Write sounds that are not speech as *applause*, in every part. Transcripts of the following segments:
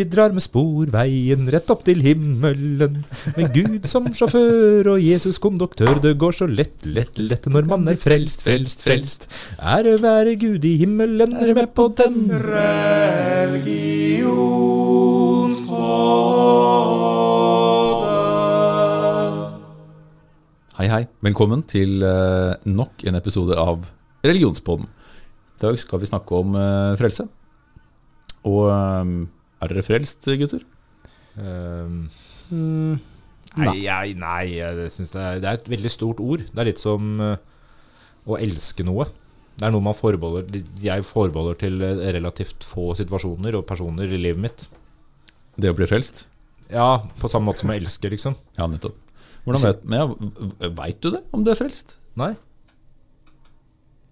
Vi drar med sporveien rett opp til himmelen. Med Gud som sjåfør og Jesus konduktør. Det går så lett, lett, lett når man er frelst, frelst, frelst. Ære være Gud i himmelen, er med på den Hei, hei. Velkommen til eh, nok en episode av Religionspodden. I dag skal vi snakke om eh, frelse. Og eh, er dere frelst, gutter? Um, Mm, Nei, jeg, nei jeg synes det, er, det er et veldig stort ord. Det er litt som uh, å elske noe. Det er noe man forbeholder Jeg forbeholder til eh, relativt få situasjoner og personer i livet mitt. Det å bli frelst? Ja, på samme måte som å elske, liksom. Ja, nettopp. Hvordan vet, men ja, vet du det, om du er frelst? Nei.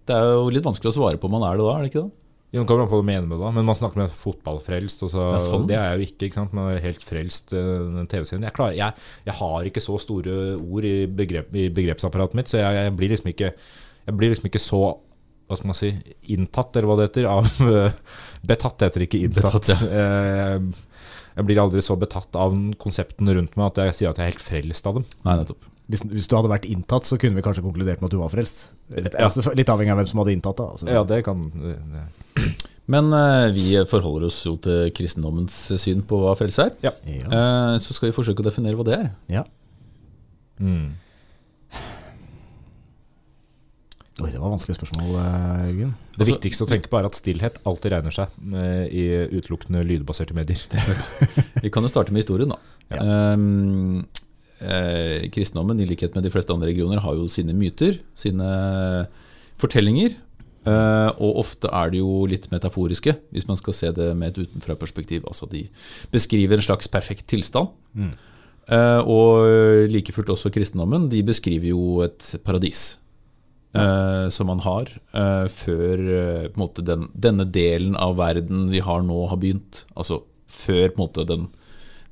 Det er jo litt vanskelig å svare på om man er det da, er det ikke det? Det kommer an på hva du mener med det. Men man snakker med fotballfrelst. Og så, Ja, sånn. Det er jeg jo ikke. ikke sant? Man er helt frelst eh, den TV-serien. Jeg, jeg, jeg har ikke så store ord i, begrep, i begrepsapparatet mitt, så jeg, jeg blir liksom ikke Jeg blir liksom ikke så hva skal man si, inntatt, eller hva det heter. Av, eh, *laughs* betatt heter ikke inntatt. Betatt, ja. Jeg blir aldri så betatt av konseptene rundt meg at jeg sier at jeg er helt frelst av dem. Nei, nettopp. Hvis, hvis du hadde vært inntatt, så kunne vi kanskje konkludert med at du var frelst. Litt, altså, litt avhengig av hvem som hadde inntatt deg. Altså. Ja, det kan det. Men uh, vi forholder oss jo til kristendommens syn på hva frelse er. Ja. Ja. Eh, så skal vi forsøke å definere hva det er. ja. mm. Oi, det var vanskelig spørsmål, eh, Jørgen. Det Altså- viktigste å tenke på er at stillhet alltid regner seg i utelukkende lydbaserte medier. *laughs* Vi kan jo starte med historien, da. Ja. Ehm, eh, kristendommen, i likhet med de fleste andre regioner, har jo sine myter, sine fortellinger. eh, og ofte er de jo litt metaforiske, hvis man skal se det med et utenfra-perspektiv. Altså de beskriver en slags perfekt tilstand. Mm. Eh, og like fullt også kristendommen. De beskriver jo et paradis. Uh, som man har uh, før uh, måte den, denne delen av verden vi har nå, har begynt. Altså før måte den,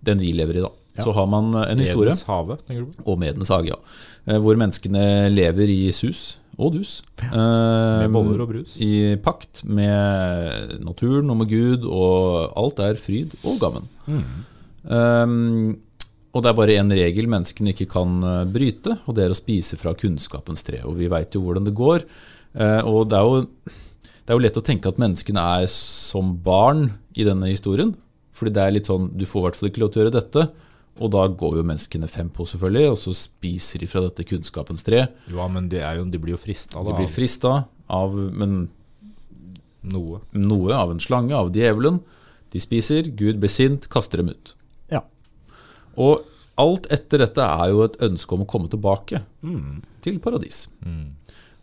den vi lever i, da. Så har man en historie, Edens hage, tenker du på? og Medens hage, ja. eh, hvor menneskene lever i sus og dus. eh, Med boller og brus. I pakt med naturen og med Gud, og alt er fryd og gammen. Mm. Um, og det er bare én regel menneskene ikke kan eh, bryte, og det er å spise fra kunnskapens tre. Og vi veit jo hvordan det går. Eh, og det er, jo, det er jo lett å tenke at menneskene er som barn i denne historien. Fordi det er litt sånn Du får i hvert fall ikke lov til å gjøre dette. Og da går jo menneskene fem på, selvfølgelig, og så spiser de fra dette kunnskapens tre. Ja, men de, er jo, de blir jo frista De blir frista av men noe. noe av en slange, av djevelen. De spiser, Gud blir sint, kaster dem ut. Ja. Og alt etter dette er jo et ønske om å komme tilbake Mm. til paradis. Mm.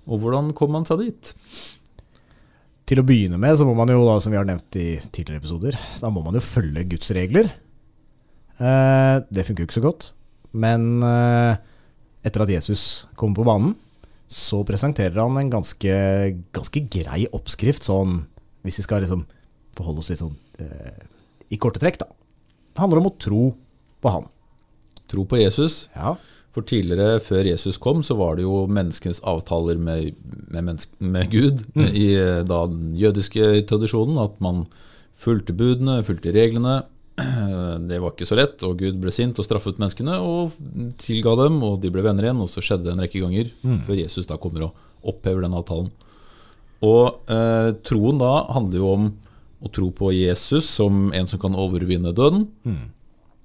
Og hvordan kom man seg dit? Til å begynne med så må man jo, da, som vi har nevnt i tidligere episoder, da må man jo følge Guds regler. Eh, det funker jo ikke så godt. Men eh, etter at Jesus kommer på banen, så presenterer han en ganske, ganske grei oppskrift, sånn hvis vi skal liksom forholde oss litt sånn eh, i korte trekk, da. Det handler om å tro på han. Tro på Jesus. Ja. For tidligere, før Jesus kom, så var det jo menneskenes avtaler med, med, menneske, med Gud i eh, da, den jødiske tradisjonen. At man fulgte budene, fulgte reglene. *clears throat* Det var ikke så lett, og Gud ble sint og straffet menneskene og tilga dem, og de ble venner igjen. Og så skjedde det en rekke ganger før Jesus da kommer og opphever den avtalen. Og eh, troen da handler jo om å tro på Jesus som en som kan overvinne døden, Mm.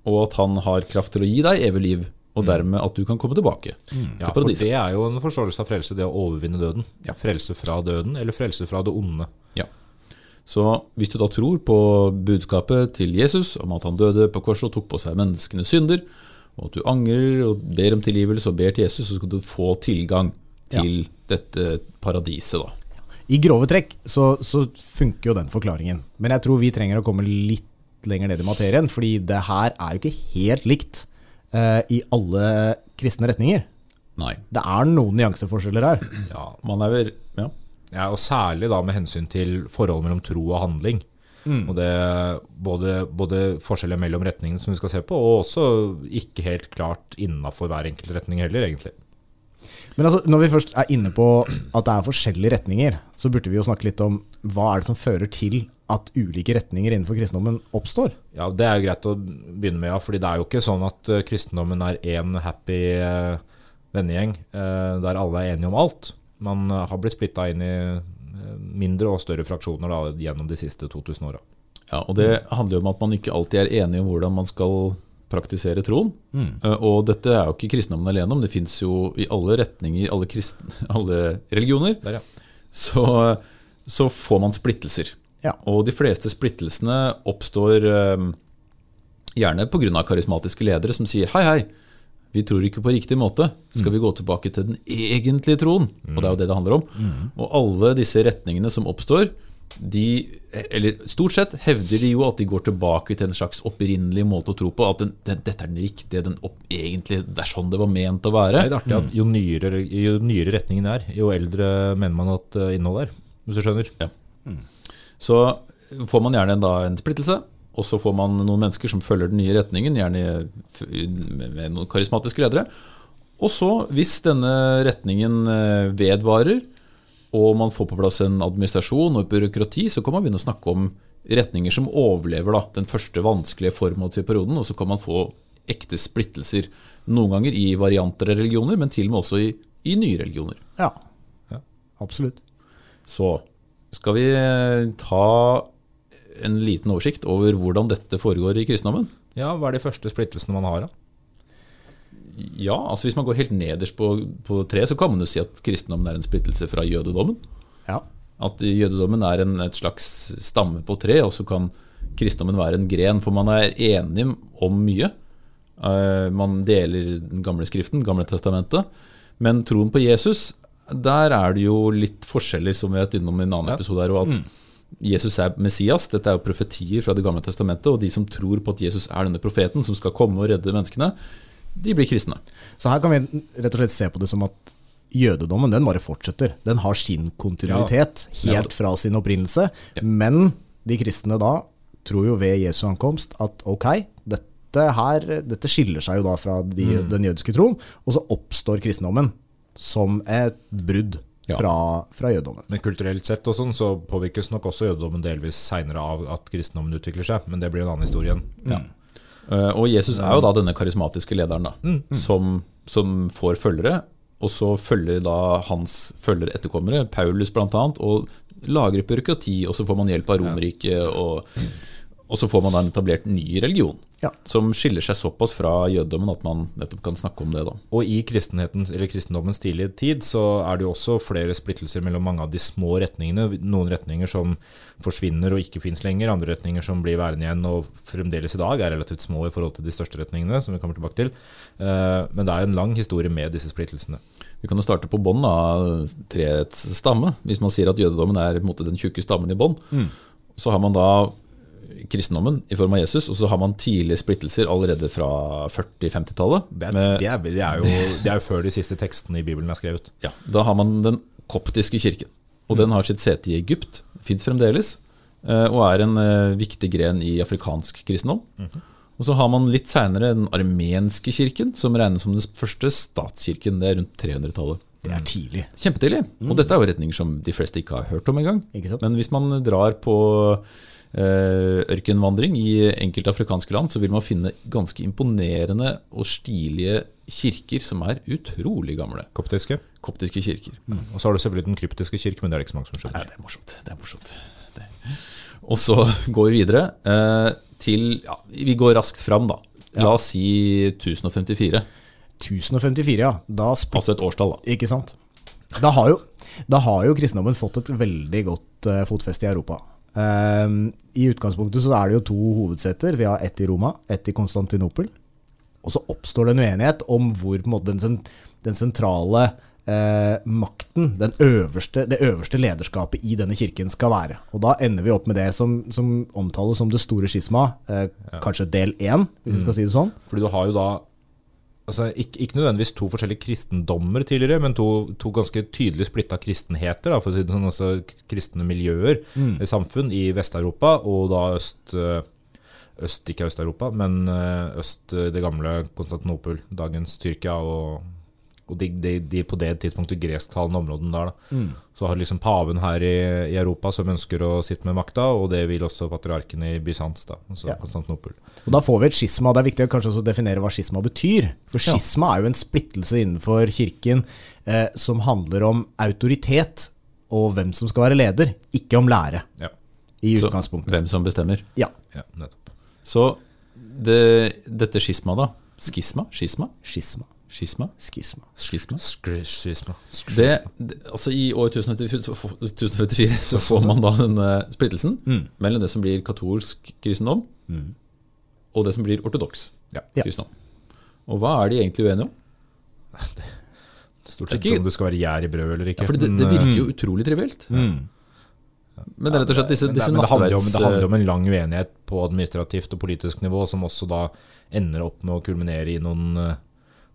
og at han har kraft til å gi deg evig liv, og dermed at du kan komme tilbake Ja, til for det er jo en forståelse av frelse, det å overvinne døden. Ja. Frelse fra døden, eller frelse fra det onde. Så hvis du da tror på budskapet til Jesus om at han døde på korset og tok på seg menneskenes synder, og at du angrer og ber om tilgivelse og ber til Jesus, så skal du få tilgang til dette paradiset, da. I grove trekk så, så funker jo den forklaringen. Men jeg tror vi trenger å komme litt lenger ned i materien, fordi det her er jo ikke helt likt eh, i alle kristne retninger. Nei. Det er noen nyanseforskjeller her. Ja, Man er vel Ja. Ja, og særlig da med hensyn til forholdet mellom tro og handling. Og det både, både forskjeller mellom retningene som vi skal se på, og også ikke helt klart innafor hver enkelt retning heller, egentlig. Men altså, når vi først er inne på at det er forskjellige retninger, så burde vi jo snakke litt om hva er det som fører til at ulike retninger innenfor kristendommen oppstår. Ja, Det er jo greit å begynne med, ja. fordi det er jo ikke sånn at eh, kristendommen er én happy eh, vennegjeng eh, der alle er enige om alt. Man eh, har blitt splitta inn i eh, mindre og større fraksjoner da, gjennom de siste 2000 åra. Ja, og Det handler jo om at man ikke alltid er enig om hvordan man skal praktisere troen. Mm. Og dette er jo ikke kristendommen alene om. Det fins jo i alle retninger, alle, kristen, *laughs* alle religioner, Der, ja. så, så får man splittelser. Ja. Og de fleste splittelsene oppstår um, gjerne pga. karismatiske ledere som sier hei, hei, vi tror ikke på riktig måte. Skal vi gå tilbake til den egentlige troen? Og det er jo det det handler om. Og alle disse retningene som oppstår, de, eller stort sett hevder de jo at de går tilbake til en slags opprinnelig måte å tro på. At den, den, dette er den riktige, den opp, egentlige, det er sånn det var ment å Det være. er artig at jo nyere, jo nyere retningen er, jo eldre mener man at eh, innholdet er. Hvis du skjønner? Så får man gjerne da en splittelse, og så får man noen mennesker som følger den nye retningen, gjerne med med noen karismatiske ledere. Og så, hvis denne retningen eh, vedvarer, og man får på plass en administrasjon og et byråkrati, så kan man begynne å snakke om retninger som overlever da, den første vanskelige formative perioden, og så kan man få ekte splittelser. Noen ganger i varianter av religioner, men til og med også i, i nye religioner. Ja, Ja. absolutt. Så skal vi eh, ta en liten oversikt over hvordan dette foregår i kristendommen. Ja, Hva er de første splittelsene man har? da? Ja, altså Hvis man går helt nederst på, på treet, så kan man jo si at kristendommen er en splittelse fra jødedommen. Ja. At jødedommen er en, et slags stamme på tre, og så kan kristendommen være en gren. For man er enig om mye. Eh, Man deler den gamle skriften, Gamle testamentet. Men troen på Jesus, der er det jo litt forskjeller, som vi har vært innom i en annen Ja. episode her. Og at Jesus er Messias. Dette er jo profetier fra Det gamle testamentet. Og de som tror på at Jesus er denne profeten som skal komme og redde menneskene, de blir kristne. Så her kan vi rett og slett se på det som at jødedommen den bare fortsetter. Den har sin kontinuitet helt fra sin opprinnelse. Men de kristne da tror jo ved Jesu ankomst at ok, dette her dette skiller seg jo da fra de, den jødiske troen, og så oppstår kristendommen som et brudd Ja. fra, fra jødedommen. Men kulturelt sett og sånn, så påvirkes nok også jødedommen delvis seinere av at kristendommen utvikler seg. Men det blir en annen historie igjen. Ja. Uh, Og Jesus er jo da denne karismatiske lederen da, som, som får følgere, og så følger da hans følgere etterkommere, Paulus bl.a., og lager byråkrati, og så får man hjelp av Romerriket, og, og så får man da en etablert ny religion. Ja. Som skiller seg såpass fra jødedommen at man nettopp kan snakke om det. da. Og i kristendommens tidlige tid så er det jo også flere splittelser mellom mange av de små retningene. Noen retninger som forsvinner og ikke fins lenger, andre retninger som blir værende igjen og fremdeles i dag er relativt små i forhold til de største retningene, som vi kommer tilbake til. Eh, Men det er en lang historie med disse splittelsene. Vi kan jo starte på bånn av treets stamme. Hvis man sier at jødedommen er på en måte, den tjukke stammen i bånn, så har man da kristendommen i form av Jesus, og så har man tidlige splittelser allerede fra 40-50-tallet. Det det, det, er jo, er før de siste tekstene i Bibelen er skrevet. Ja, da har man den koptiske kirken. Og den har sitt sete i Egypt, fins fremdeles, eh, og er en eh, viktig gren i afrikansk kristendom. Og så har man litt seinere den armenske kirken, som regnes som den første statskirken. Det er rundt 300-tallet. Det er tidlig. Kjempetidlig. Og dette er jo retninger som de fleste ikke har hørt om engang. Men hvis man drar på ørkenvandring i enkelte afrikanske land, så vil man finne ganske imponerende og stilige kirker som er utrolig gamle. Koptiske. Koptiske kirker. Og så har du selvfølgelig den kryptiske kirke, men det er det ikke så mange som Nei, skjønner. det er morsomt. Det er morsomt. Det. Og så går vi videre eh, til ja, Vi går raskt fram, da. La oss si 1054. 1054, ja. Da Altså et årstall, da. Ikke sant? Da har jo, da har jo kristendommen fått et veldig godt eh, fotfeste i Europa. Eh, I utgangspunktet så er det jo to hovedseter. Vi har ett i Roma, ett i Konstantinopel. Og så oppstår det en uenighet om hvor måte, den, den sentrale eh, makten, den øverste, det øverste lederskapet i denne kirken skal være. Og da ender vi opp med det som, som omtales som det store skisma, eh, kanskje del én, hvis vi skal si det sånn. Fordi du har jo da altså, ikke, ikke nødvendigvis to forskjellige kristendommer tidligere, men to, to ganske tydelig splitta kristenheter, da, for å si det sånn, altså kristne miljøer i samfunn i Vest-Europa og da øst, eh, øst Ikke Øst-Europa, men eh, øst eh, det gamle Konstantinopel, dagens Tyrkia og og de, de, de på det tidspunktet gresktalende områdene der. Da. Så har liksom paven her i, i Europa som ønsker å sitte med makta, og det vil også patriarken i Bysants, da, altså Ja. Konstantinopel. Og Da får vi et skisma. Det er viktig å kanskje også definere hva skisma betyr. For Ja. skisma er jo en splittelse innenfor kirken eh, som handler om autoritet og hvem som skal være leder, ikke om lære. Ja. I Så utgangspunktet. hvem som bestemmer. Ja. ja, nettopp. Så det, dette skisma, da. Skisma? Skisma? Skisma. Skisma? Skisma. Skisma? Skisma. Det, det, altså I år 1054 så, får- 1054 så får man da denne splittelsen Mm. mellom det som blir katolsk kristendom, og det som blir ortodoks Ja. Kristendom. Og hva er de egentlig uenige om? Stort Det sett ikke- om det skal være gjær i brød eller ikke. Ja, for det, det virker eh, jo utrolig trivielt. Mm. Men det er rett og slett disse, men det, disse men det, handler om, det handler om en lang uenighet på administrativt og politisk nivå, som også da ender opp med å kulminere i noen eh,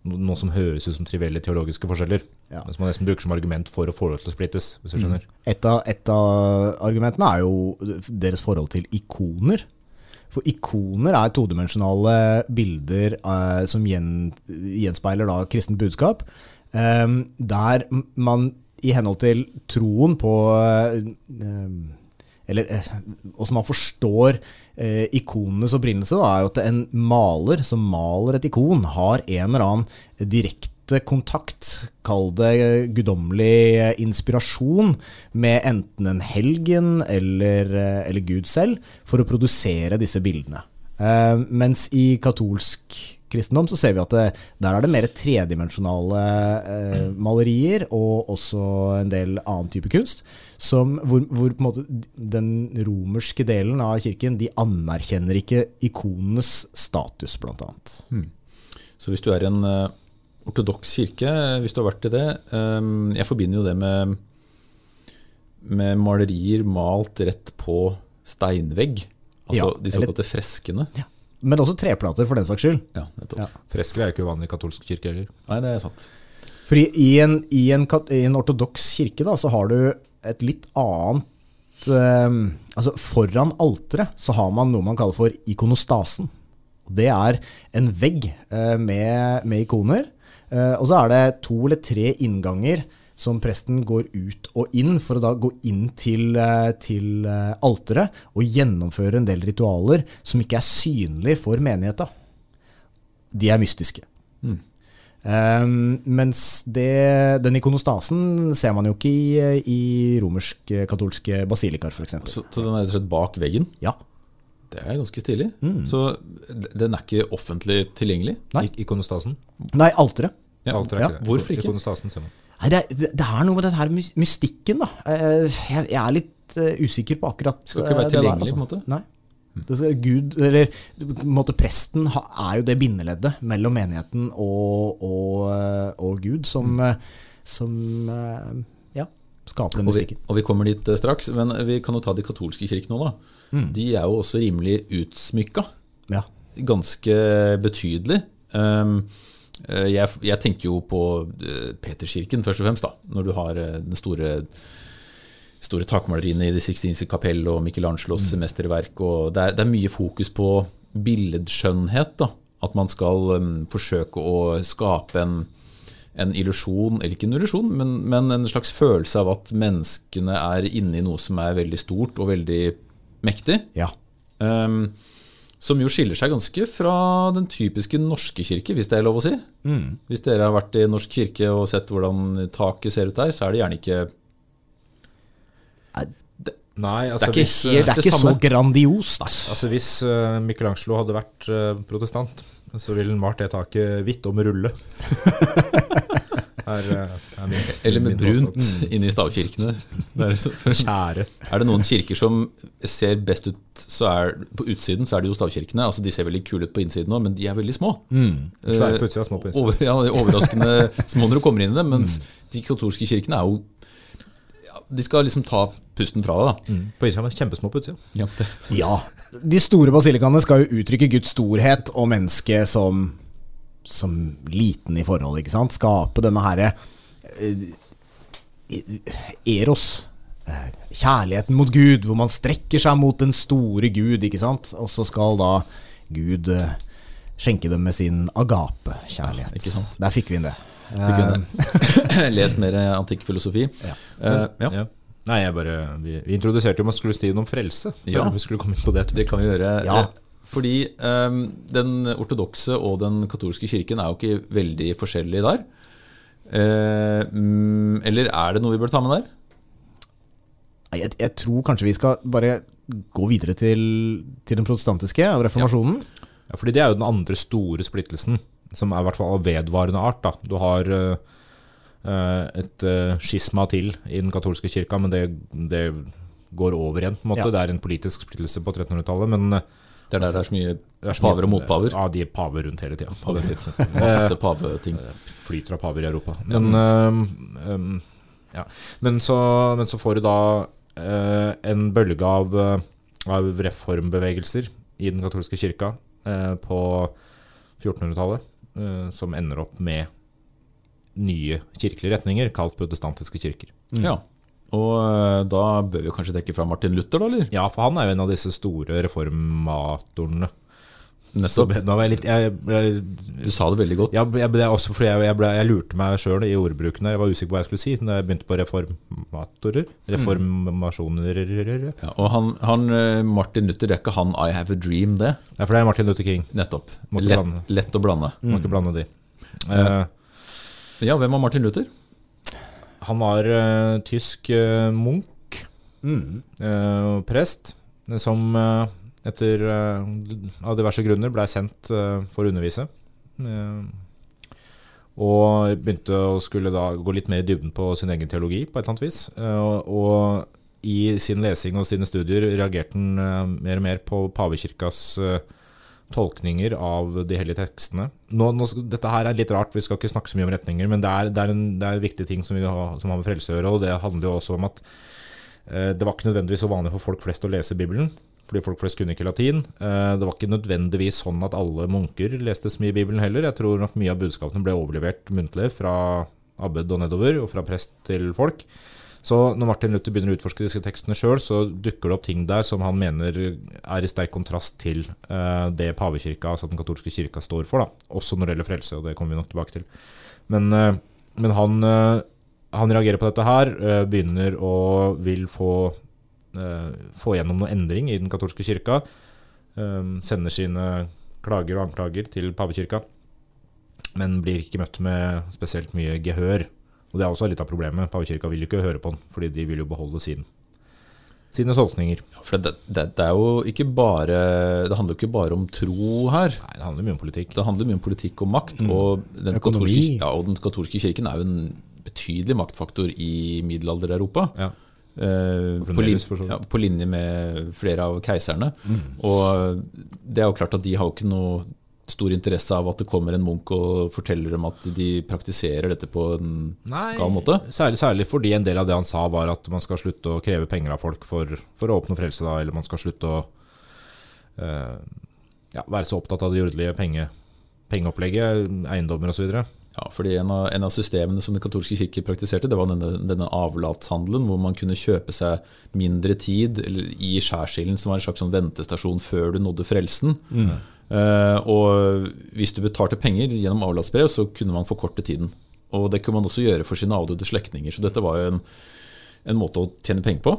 noe som høres ut som trivielle teologiske forskjeller. Ja. Som man nesten bruker som argument for å få det til å splittes, hvis du skjønner. Et av, et av argumentene er jo deres forhold til ikoner. For ikoner er todimensjonale bilder eh, som gjen, gjenspeiler da kristent budskap. eh, der man i henhold til troen på eh, Eller eh, åssen man forstår eh, ikonenes opprinnelse, da, er jo at en maler som maler et ikon, har en eller annen direkte kontakt, kall det guddommelig inspirasjon, med enten en helgen eller, eh, eller Gud selv, for å produsere disse bildene. Eh, mens i katolsk kristendom så ser vi at det, der er det mer tredimensjonale eh, malerier, og også en del annen type kunst, som, hvor, hvor den romerske delen av kirken de anerkjenner ikke ikonenes status, blant annet. Så hvis du er en uh, ortodoks kirke, hvis du har vært i det um, Jeg forbinder jo det med, med malerier malt rett på steinvegg. Altså Ja, de såkalte freskene. Men også treplater, for den saks skyld. Ja, nettopp. Ja. Fresker er jo ikke uvanlig i katolsk kirke heller. Nei, det er sant. Fordi i en, i en, kat- en ortodoks kirke da, så har du et litt annet eh, Altså foran alteret så har man noe man kaller for ikonostasen. Det er en vegg eh, med, med ikoner. eh, og så er det to eller tre innganger som presten går ut og inn for å da gå inn til, eh, til eh, alteret og gjennomføre en del ritualer som ikke er synlige for menigheta. De er mystiske. Um, mens det, den ikonostasen ser man jo ikke i, i romersk-katolske basilikaer, f.eks. Så, så den er rett og slett bak veggen. Ja. Det er ganske stilig. Så den er ikke offentlig tilgjengelig. Nei. Ikonostasen. Nei, alteret. Ja, Alt er ja, hvorfor ikke? Ikonostasen ser man. Nei, det, er- det, er noe med den her mystikken, da. Eh, Jeg, jeg er litt eh, usikker på akkurat det Skal ikke være tilgjengelig, der, tilgjengelig, på en måte? Nei. Det skal, Gud, eller måte Presten er jo det bindeleddet mellom menigheten og, og, eh, og Gud som, eh, som eh, ja, skaper den Og vi, mystikken. og vi kommer dit eh, straks, men vi kan jo ta de katolske kirkene nå, da. De er jo også rimelig utsmykka. Ja. Ganske betydelig. Um, eh, jeg, jeg tenker jo på eh, Peterskirken først og fremst, da. Når du har eh, den store, store takmaleriene i Det Sixtinske kapell og Michelangelos mesterverk. Og det, er, det er mye fokus på billedskjønnhet. da. At man skal um, forsøke å skape en, en illusjon, eller ikke en illusjon, men, men en slags følelse av at menneskene er inne i noe som er veldig stort og veldig mektig. ja. Um, som jo skiller seg ganske fra den typiske norske kirke, hvis det er lov å si. Hvis dere har vært i norsk kirke og sett hvordan taket ser ut der, så er det gjerne ikke Nei, Det altså er ikke hvis, helt- Det er det ikke så grandiost. Altså Hvis uh, Michelangelo hadde vært eh, protestant, så ville han malt det taket hvitt og med rulle. *laughs* Her, eh, er min, *laughs* Eller med brunt mm. inne i stavkirkene. Der, Kjære. *laughs* er det noen kirker som ser best ut så er, På utsiden så er det jo stavkirkene. altså De ser veldig kule ut på innsiden òg, men de er veldig små. Svære på utsida, små på innsida. Over, ja, det er overraskende *laughs* små når du kommer inn i dem. Mens de katolske kirkene er jo ja, De skal liksom ta pusten fra deg, da. Mm. På er men kjempesmå på utsida. Ja, Ja. De store basilikaene skal jo uttrykke Guds storhet og mennesket som, som liten i forhold, ikke sant? Skape denne herre eh, Eros. eh, Kjærligheten mot Gud, hvor man strekker seg mot den store Gud, ikke sant? Og så skal da Gud eh, skjenke dem med sin agape-kjærlighet. Ja, ikke sant. Der fikk vi inn det. Eh, *laughs* Les mer antikk filosofi. Ja. Uh, ja. Ja. Nei, jeg bare Vi, vi introduserte jo om man skulle si noe om frelse. Så Ja. vi skulle komme inn på det. Det kan vi gjøre. Ja. Eh, Fordi um, den ortodokse og den katolske kirken er jo ikke veldig forskjellige der. Eh, mm, eller er det noe vi bør ta med der? Jeg, jeg tror kanskje vi skal bare gå videre til, til den protestantiske av reformasjonen. Ja, fordi det er jo den andre store splittelsen, som er i hvert fall av vedvarende art. Da. Du har eh, eh, et uh, skisma til i den katolske kirka, men det, det går over igjen. på en måte. Ja. Det er en politisk splittelse på 1300-tallet, men eh, Det er der det er så mye er så mye- paver og motpaver. Ja, de er paver rundt hele tida. Tiden. *laughs* Masse paveting. flyter av paver i Europa. Men, øhm, øhm, ja. men, så, men så får du da øh, en bølge av, øh, av reformbevegelser i den katolske kirka øh, på 1400-tallet, øh, som ender opp med nye kirkelige retninger, kalt protestantiske kirker. Ja. Og eh, da bør vi kanskje dekke fra Martin Luther, da, eller? Ja, for han er jo en av disse store reformatorene. Så Nettopp. da var jeg litt jeg, jeg, Du sa det veldig godt. Ja, jeg, også jeg, jeg, ble, jeg lurte meg sjøl i ordbruken. Jeg var usikker på hva jeg skulle si da jeg begynte på reformatorer. Reformasjoner Ja, og han, han, eh, Martin Luther, det er ikke han I have a dream, det. Ja, for det er Martin Luther King. Nettopp. Lett, lett å blande. Må ikke blande de. Uh, Ja, hvem var Martin Luther? Han var uh, tysk uh, munk, Mm. uh, prest, som etter av diverse grunner blei sendt for å undervise. Og begynte å skulle da gå litt mer i dybden på sin egen teologi på et eller annet vis. Og, i sin lesing og sine studier reagerte han mer og mer på pavekirkas eh, tolkninger av de hellige tekstene. Nå, nå, dette her er litt rart, vi skal ikke snakke så mye om retninger, men det er, det er, en, det er viktige ting som, har, som har med frelse å gjøre. Og det handler jo også om at eh, det var ikke nødvendigvis så vanlig for folk flest å lese Bibelen. Fordi folk flest kunne ikke latin. Eh, det var ikke nødvendigvis sånn at alle munker leste så mye i Bibelen heller. Jeg tror nok mye av budskapene ble overlevert muntlig fra abbed og nedover, og fra prest til folk. Så når Martin Luther begynner å utforske disse tekstene sjøl, så dukker det opp ting der som han mener er i sterk kontrast til uh, det pavekirka, altså den katolske kirka, står for. da, Også når det gjelder frelse, og det kommer vi nok tilbake til. Men, uh, men han, uh, han reagerer på dette her, begynner å vil få, få gjennom noe endring i den katolske kirka. sender sine klager og anklager til pavekirka, men blir ikke møtt med spesielt mye gehør. Og det er også litt av problemet. Pavekirka vil jo ikke høre på den, fordi de vil jo beholde sin, sine tolkninger. For det, det, det er jo ikke bare Det handler jo ikke bare om tro her. Nei, det handler mye om politikk. Det handler mye om politikk og makt. Og, den katolske, ja, og den katolske kirken er jo en betydelig maktfaktor i middelalder-Europa. Ja. Uh, på, lin, ja, på linje med flere av keiserne. Og det er jo klart at de har jo ikke noe stor interesse av at det kommer en munk og forteller dem at de praktiserer dette på en Nei, gal måte. Særlig, særlig fordi en del av det han sa, var at man skal slutte å kreve penger av folk for, for å oppnå frelse, da, eller man skal slutte å uh, ja, være så opptatt av det jordelige penge, pengeopplegget, eiendommer osv. Ja, fordi en av, en av systemene som den katolske kirke praktiserte, det var denne, denne avlatshandelen, hvor man kunne kjøpe seg mindre tid eller i skjærsilden, som var en slags sånn ventestasjon før du nådde frelsen. Eh, og hvis du betalte penger gjennom avlatsbrev, så kunne man forkorte tiden. Og det kunne man også gjøre for sine avdøde slektninger. Så dette var jo en, en måte å tjene penger på.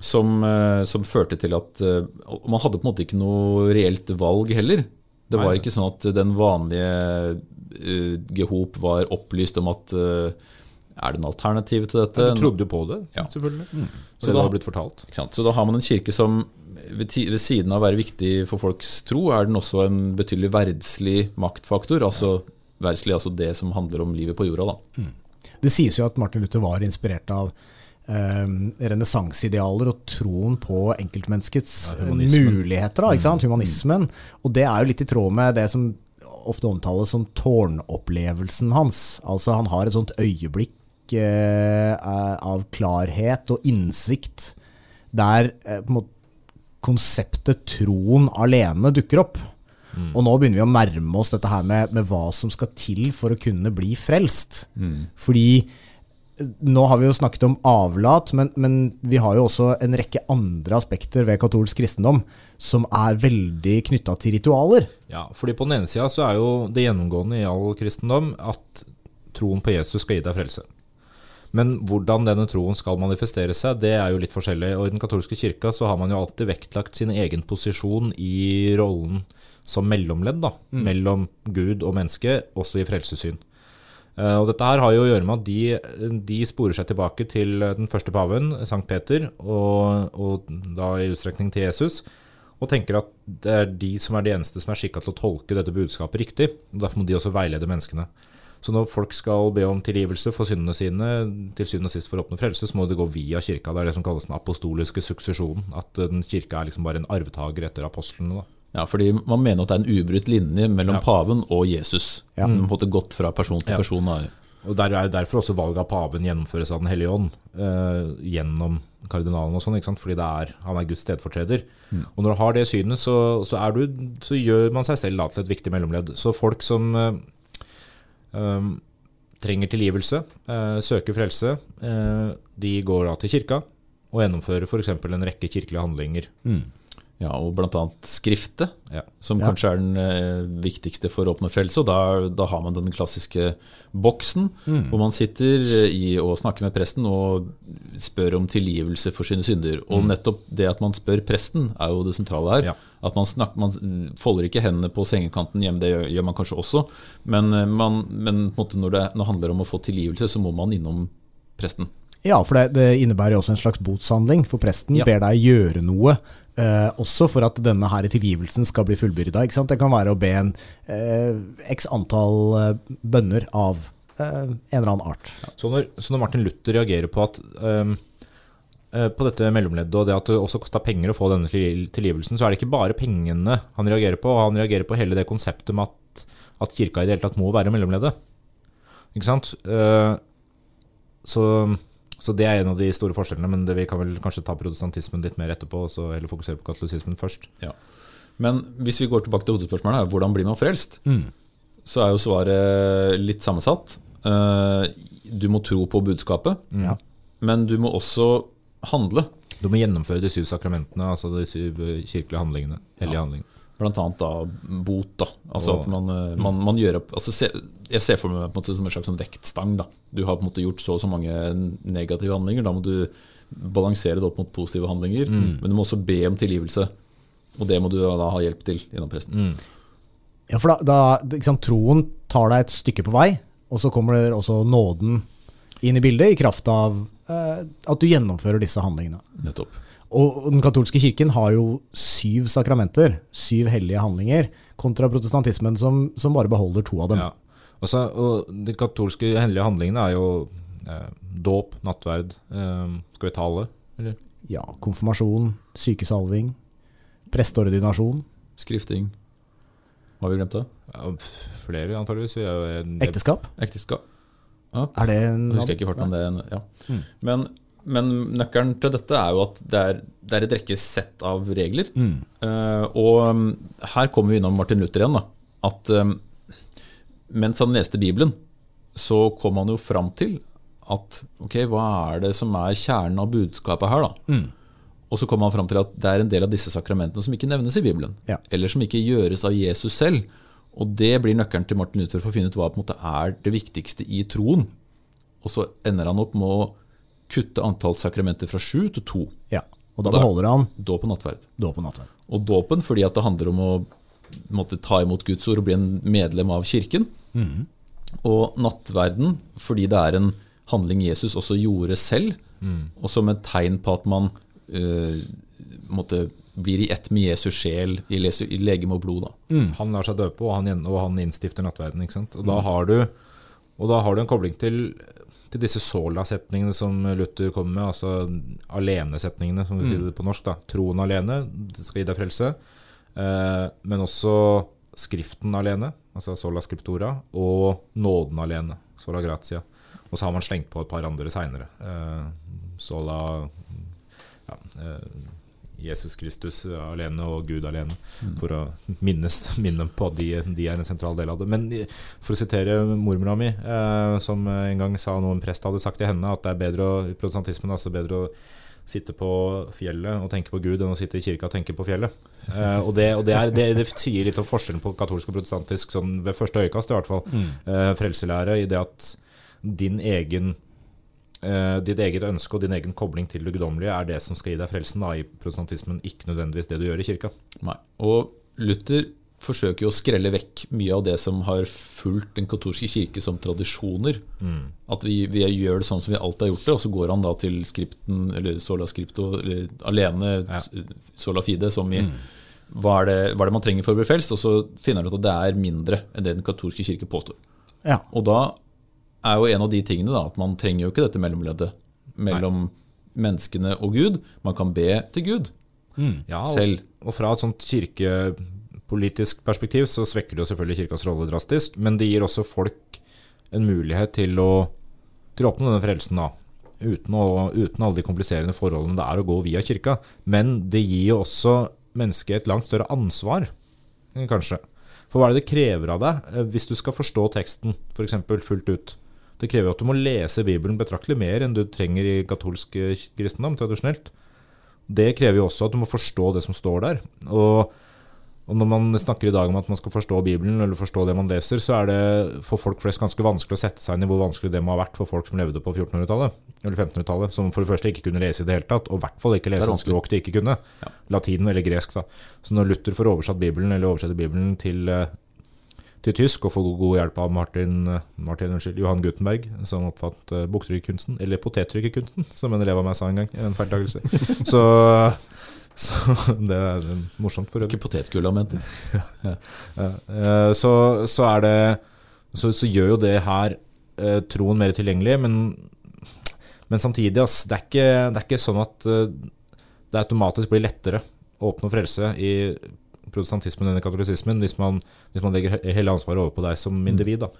Som, eh, som førte til at eh, Man hadde på en måte ikke noe reelt valg heller. Det var ikke sånn at den vanlige uh, Gehop var opplyst om at uh, er det en alternativ til dette? Ja, Du trodde på det, Ja. selvfølgelig. Så Så det da- har blitt fortalt. Så da har man en kirke som ved, ved siden av å være viktig for folks tro, er den også en betydelig verdslig maktfaktor. Altså verdslig, altså det som handler om livet på jorda. da. Det sies jo at Martin Luther var inspirert av eh, renessanseidealer og troen på enkeltmenneskets Ja, eh, muligheter. Da, ikke sant? Humanismen. Og det er jo litt i tråd med det som ofte omtales som tårnopplevelsen hans. Altså Han har et sånt øyeblikk eh, av klarhet og innsikt der eh, på en måte, konseptet troen alene dukker opp. Og nå begynner vi å nærme oss dette her med, med hva som skal til for å kunne bli frelst. Fordi eh, nå har vi jo snakket om avlat, men, men vi har jo også en rekke andre aspekter ved katolsk kristendom som er veldig knytta til ritualer. Ja, fordi på den ene sida så er jo det gjennomgående i all kristendom at troen på Jesus skal gi deg frelse. Men hvordan denne troen skal manifestere seg, det er jo litt forskjellig. Og I den katolske kirka så har man jo alltid vektlagt sin egen posisjon i rollen som mellomledd da, mellom Gud og menneske, også i frelsessyn. Eh, og Dette her har jo å gjøre med at de, de sporer seg tilbake til den første paven, Sankt Peter, og, og da i utstrekning til Jesus, og tenker at det er de som er de eneste som er skikka til å tolke dette budskapet riktig. og Derfor må de også veilede menneskene. Så når folk skal be om tilgivelse for syndene sine, til syvende og sist for å oppnå frelse, så må det gå via kirka. Det er det som kalles den apostoliske suksesjonen. At eh, den kirka er liksom bare en arvtaker etter apostlene. da. Ja, fordi man mener at det er en ubrutt linje mellom Ja. paven og Jesus. Ja. Den måte gått fra person til person. Ja. Og der er Derfor også valget av paven gjennomføres av Den hellige ånd. Eh, gjennom kardinalen og sånn, fordi det er, han er Guds stedfortreder. Og når du har det synet, så, så, er du, så gjør man seg selv da til et viktig mellomledd. Så folk som eh, trenger tilgivelse, eh, søker frelse, eh, de går da til kirka og gjennomfører f.eks. en rekke kirkelige handlinger. Ja, og bl.a. skriftet, Ja. som Ja. kanskje er den eh, viktigste for å oppnå frelse. Og da, da har man den klassiske boksen, hvor man sitter eh, i og snakker med presten og spør om tilgivelse for sine synder. Og nettopp det at man spør presten, er jo det sentrale her. Ja. At man, snakker, man folder ikke hendene på sengekanten hjemme, det gjør, gjør man kanskje også. Men, eh, man, men når, det, når det handler om å få tilgivelse, så må man innom presten. Ja, for det, det innebærer jo også en slags botshandling, for presten Ja. ber deg gjøre noe. Eh, også for at denne her tilgivelsen skal bli fullbyrda. Det kan være å be en eh, x antall eh, bønner av eh, en eller annen art. Så når, så når Martin Luther reagerer på at ehm, eh, på dette mellomleddet og det at det også kosta penger å få denne tilgivelsen, så er det ikke bare pengene han reagerer på. Han reagerer på hele det konseptet med at, at kirka i det hele tatt må være mellomleddet. Ikke sant? Eh, så, så det er en av de store forskjellene, men det, vi kan vel kanskje ta protestantismen litt mer etterpå, og så heller fokusere på katolisismen først. Men hvis vi går tilbake til hovedspørsmålet, her, hvordan blir man frelst? Så er jo svaret litt sammensatt. Eh, Du må tro på budskapet, Ja. men du må også handle. Du må gjennomføre de syv sakramentene, altså de syv eh, kirkelige handlingene. Hellige Ja. handlinger. Blant annet da bot. da Altså at man, eh, man, man gjør opp altså se, Jeg ser for meg på en måte som en slags sånn vektstang. da Du har på en måte gjort så og så mange negative handlinger. Da må du balansere det opp mot positive handlinger. Men du må også be om tilgivelse. Og det må du da ha hjelp til gjennom presten. Mm. Ja, for da, da sant, Troen tar deg et stykke på vei, og så kommer det også nåden inn i bildet, i kraft av eh, at du gjennomfører disse handlingene. Nettopp. Og den katolske kirken har jo syv sakramenter, syv hellige handlinger, kontra protestantismen som, som bare beholder to av dem. Ja. Altså, og de katolske hellige handlingene er jo eh, dåp, nattverd eh, Skal vi ta alle? Eller? Ja, konfirmasjon, sykesalving, presteordinasjon, Skrifting. Hva har vi glemt da? Ja, flere, antageligvis. Vi er en- ekteskap? ekteskap. Ja. Er det en Jeg husker ikke farten om det. er en- Ja. Mm. Men, men nøkkelen til dette er jo at det er, det er et rekke sett av regler. Mm. Uh, og um, her kommer vi innom Martin Luther igjen. da At um, mens han leste Bibelen, så kom han jo fram til at ok, hva er det som er kjernen av budskapet her, da? Mm. Og så kom han fram til at det er en del av disse sakramentene som ikke nevnes i Bibelen. Ja. Eller som ikke gjøres av Jesus selv. Og det blir nøkkelen til Martin Luther for å finne ut hva på en måte er det viktigste i troen. Og så ender han opp med å kutte antall sakramenter fra sju til to. Ja, og da Da- beholder han Dåp og nattverd. dåp og nattverd. Og dåpen fordi at det handler om å måtte ta imot Guds ord og bli en medlem av kirken. Og nattverden fordi det er en handling Jesus også gjorde selv, og som et tegn på at man uh, måtte blir i ett med Jesus sjel i, i legeme og blod. Da. Han lar seg døpe, og han, og han innstifter nattverden. Ikke sant? Og, da har du, og da har du en kobling til, til disse sola-setningene som Luther kommer med, altså alene-setningene, som vi sier det på norsk. da. Troen alene skal gi deg frelse, eh, men også Skriften alene, altså sola scriptura, og nåden alene, sola gratia. Og så har man slengt på et par andre seinere. Eh, sola ja, eh, Jesus Kristus alene og Gud alene, for å minnes, *laughs* minne på at de, de er en sentral del av det. Men for å sitere mormora mi, eh, som en gang sa noe en prest hadde sagt til henne, at det er bedre å, i protestantismen altså bedre å sitte på fjellet og tenke på Gud enn å sitte i kirka og tenke på fjellet. Eh, og det, og det, er, det, det sier litt om forskjellen på katolsk og protestantisk, sånn ved første øyekast i hvert fall. Eh, frelselære i det at din egen eh, ditt eget ønske og din egen kobling til det guddommelige er det som skal gi deg frelsen da, i protestantismen, ikke nødvendigvis det du gjør i kirka. Nei. Og Luther forsøker jo å skrelle vekk mye av det som har fulgt den katolske kirke som tradisjoner. At vi, vi gjør det sånn som vi alltid har gjort det, og så går han da til skripten, eller sola scripto, eller alene, Ja. sola fide, som i hva er, det, hva er det man trenger for å bli frelst? Og så finner han ut at det er mindre enn det den katolske kirke påstår. Ja. Og da er jo en av de tingene da, at man trenger jo ikke dette mellomleddet mellom menneskene og Gud. Man kan be til Gud Ja, og, selv. og fra et sånt kirkepolitisk perspektiv så svekker det jo selvfølgelig kirkas rolle drastisk, men det gir også folk en mulighet til å, til å oppnå denne frelsen, da. Uten, å, uten alle de kompliserende forholdene det er å gå via kirka. Men det gir jo også mennesket et langt større ansvar, kanskje. For hva er det det krever av deg eh, hvis du skal forstå teksten, f.eks. fullt ut? Det krever at du må lese Bibelen betraktelig mer enn du trenger i katolsk eh, kristendom, tradisjonelt. Det krever jo også at du må forstå det som står der. Og, og når man snakker i dag om at man skal forstå Bibelen, eller forstå det man leser, så er det for folk flest ganske vanskelig å sette seg inn i hvor vanskelig det må ha vært for folk som levde på 1400-tallet, eller 1500-tallet, som for det første ikke kunne lese i det hele tatt, og i hvert fall ikke lese et språk de ikke kunne. Ja. Latin eller gresk, da. Så når Luther får oversatt Bibelen, eller oversetter Bibelen til, eh, til tysk, og får god- hjelp av Martin, eh, Martin unnskyld, Johan Gutenberg, som oppfatt uh, boktrykkerkunsten, eller potettrykkerkunsten, som en elev av meg sa en gang. En feiltakelse. *laughs* Så, så det er eh, morsomt for øvrig. Ikke potetgull han mente. Ja, eh, så, så er det så, så gjør jo det her eh, troen mer tilgjengelig, men, men samtidig, ass, det, er ikke, det er ikke sånn at eh, det automatisk blir lettere å oppnå frelse i protestantismen enn i katolisismen hvis man, hvis man legger hele ansvaret over på deg som individ. Da.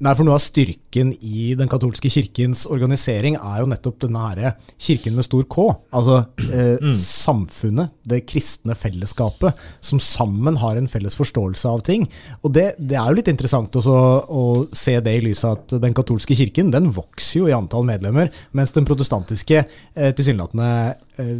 Nei, for Noe av styrken i den katolske kirkens organisering er jo nettopp denne her kirken med stor K. Altså eh, samfunnet, det kristne fellesskapet, som sammen har en felles forståelse av ting. Og Det, det er jo litt interessant også å se det i lys av at den katolske kirken den vokser jo i antall medlemmer, mens den protestantiske eh, tilsynelatende eh,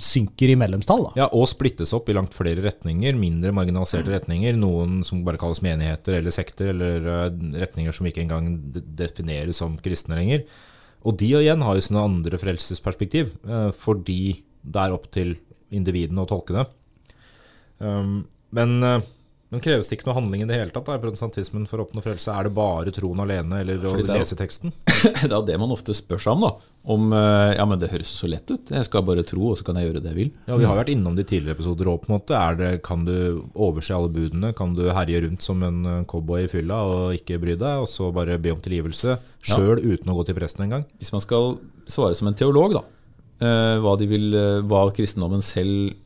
synker i medlemstall. Da. Ja, og splittes opp i langt flere retninger, mindre marginaliserte retninger. Noen som bare kalles menigheter eller sekter, eller eh, retninger som ikke engang defineres som kristne lenger. Og de igjen har jo sine andre frelsesperspektiv, eh, fordi det er opp til individene å tolke det. Um, men, eh, men kreves det ikke noe handling i det hele tatt da, i protestantismen for å oppnå frelse? Er det bare troen alene, eller å lese teksten? *laughs* Det er det man ofte spør seg om. da Om eh, ja, men det høres så lett ut. Jeg skal bare tro, og så kan jeg gjøre det jeg vil. Ja, Vi har vært innom de tidligere episoder òg. Kan du overse alle budene? Kan du herje rundt som en eh, cowboy i fylla og ikke bry deg, og så bare be om tilgivelse sjøl uten å gå til presten engang? Hvis man skal svare som en teolog, da eh, hva, vil, hva kristendommen selv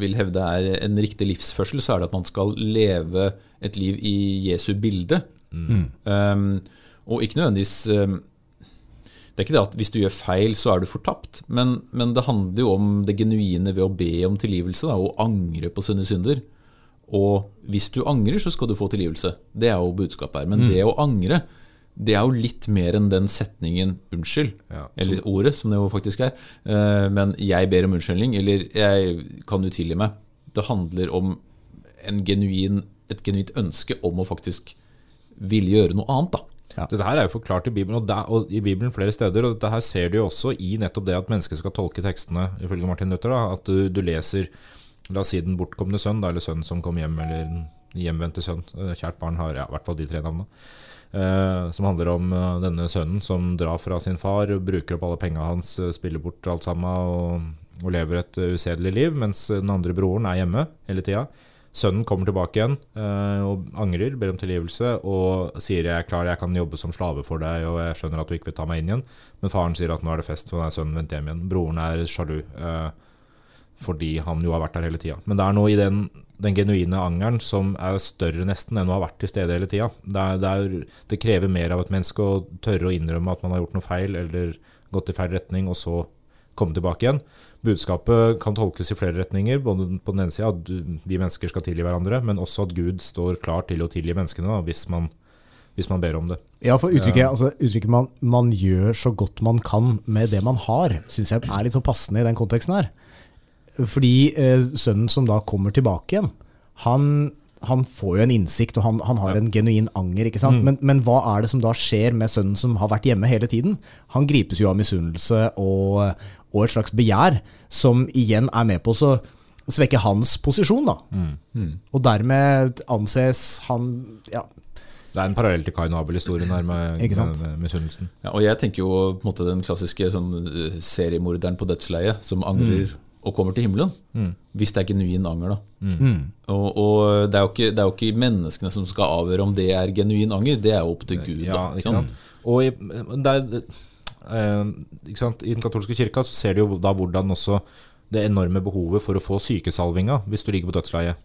vil hevde er en riktig livsførsel, så er det at man skal leve et liv i Jesu bilde. Um, og ikke nødvendigvis um, Det er ikke det at hvis du gjør feil, så er du fortapt. Men, men det handler jo om det genuine ved å be om tilgivelse da, og angre på sine synder. Og hvis du angrer, så skal du få tilgivelse. Det er jo budskapet her. Men det å angre, det er jo litt mer enn den setningen 'unnskyld', Ja, eller ordet, som det jo faktisk er. Eh, Men 'jeg ber om unnskyldning', eller 'jeg kan jo tilgi meg'. Det handler om en genuin, et genuint ønske om å faktisk ville gjøre noe annet. da. Ja. Dette her er jo forklart i Bibelen, og, der, og i Bibelen flere steder. Og dette her ser du jo også i nettopp det at mennesket skal tolke tekstene, ifølge Martin Luther. da, At du, du leser La oss si den bortkomne sønn, da, eller sønnen som kom hjem, eller hjemvendte sønn. Eh, Kjært barn har ja, i hvert fall de tre navnene. Eh, som handler om eh, denne sønnen som drar fra sin far, bruker opp alle penga hans, eh, spiller bort alt sammen og, og lever et usedelig liv, mens den andre broren er hjemme hele tida. Sønnen kommer tilbake igjen eh, og angrer, ber om tilgivelse og sier jeg er klar, jeg kan jobbe som slave for deg, og jeg skjønner at du ikke vil ta meg inn igjen. Men faren sier at nå er det fest, for nå er sønnen vendt hjem igjen. Broren er sjalu. Eh, fordi han jo har vært der hele tida. Men det er noe i den, den genuine angeren som er større nesten enn å ha vært til stede hele tida. Det, det, det krever mer av et menneske å tørre å innrømme at man har gjort noe feil, eller gått i feil retning, og så komme tilbake igjen. Budskapet kan tolkes i flere retninger. Både på den ene sida at vi mennesker skal tilgi hverandre, men også at Gud står klar til å tilgi menneskene da, hvis, man, hvis man ber om det. Ja, for uttrykket, altså, uttrykket man, 'man gjør så godt man kan med det man har', syns jeg er litt sånn passende i den konteksten her. Fordi eh, sønnen som da kommer tilbake igjen, han han får jo en innsikt, og han, han har en genuin anger. ikke sant? Men, men hva er det som da skjer med sønnen som har vært hjemme hele tiden? Han gripes jo av misunnelse og, og et slags begjær, som igjen er med på å svekke hans posisjon. da. Og dermed anses han ja, Det er en parallell til Kain og Abel-historien her med, med, med misunnelsen. Ja, og jeg tenker jo på en måte den klassiske sånn, eh, seriemorderen på dødsleiet som angrer og kommer til himmelen. Hvis det er genuin anger, da. Og, og det, er jo ikke, det er jo ikke menneskene som skal avgjøre om det er genuin anger, det er jo opp til Gud. Ja, da, ikke sant? Og i, det er, eh, ikke sant? I den katolske kirka så ser du jo da hvordan også det enorme behovet for å få sykesalvinga hvis du ligger på dødsleiet.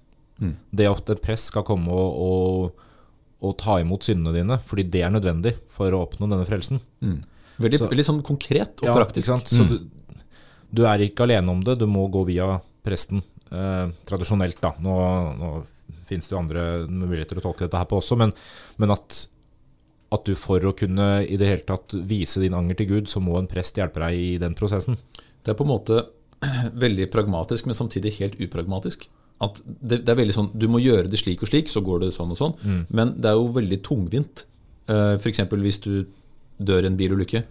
Det at en prest skal komme og, og, og ta imot syndene dine, fordi det er nødvendig for å oppnå denne frelsen. Veldig, Så- veldig sånn konkret og Ja, praktisk. Ikke sant? Så du, du er ikke alene om det, du må gå via presten. Eh, tradisjonelt, da. Nå, nå finnes det jo andre muligheter å tolke dette her på også, men, men at, at du for å kunne i det hele tatt vise din anger til Gud, så må en prest hjelpe deg i den prosessen. Det er på en måte *clears throat* veldig pragmatisk, men samtidig helt upragmatisk. At det, det er veldig sånn, Du må gjøre det slik og slik, så går det sånn og sånn. Men det er jo veldig tungvint. Uh, F.eks. hvis du dør i en bilulykke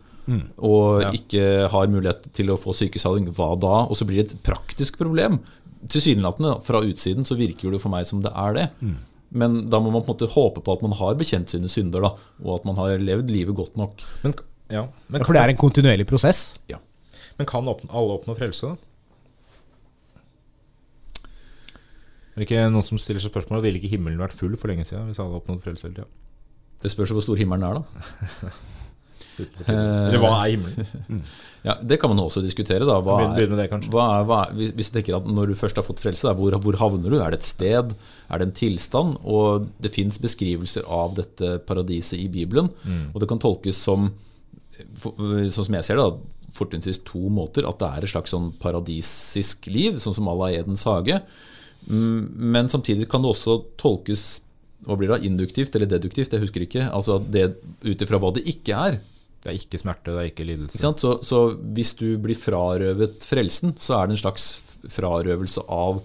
og Ja. ikke har mulighet til å få sykesaling, hva da? Og så blir det et praktisk problem. Tilsynelatende, fra utsiden, så virker det for meg som det er det. Men da må man på en måte håpe på at man har bekjent sine synder, da, og at man har levd livet godt nok. Men, ja, men, For det er en kontinuerlig prosess. men kan alle oppnå frelse? da? Er det ikke noen som stiller seg spørsmål Ville ikke himmelen vært full for lenge siden hvis alle oppnådde frelse hele tida? Det spørs hvor stor himmelen er, da. *laughs* Eller hva er himmelen? *laughs* Ja, Det kan man også diskutere. da. Hva er, med det, kanskje. hva er, hva er, hvis- du tenker at Når du først har fått frelse, da, hvor, hvor havner du? Er det et sted? Er det en tilstand? Og det fins beskrivelser av dette paradiset i Bibelen. Og det kan tolkes som, sånn som jeg ser det, da, fortrinnsvis to måter. At det er et slags sånn paradisisk liv, sånn som Allah la Edens hage. Mm, Men samtidig kan det også tolkes hva blir det da, induktivt eller deduktivt, jeg husker ikke. Altså det ut ifra hva det ikke er. Det er ikke smerte, det er ikke lidelse. Ikke sant? Så, så hvis du blir frarøvet frelsen, så er det en slags frarøvelse av,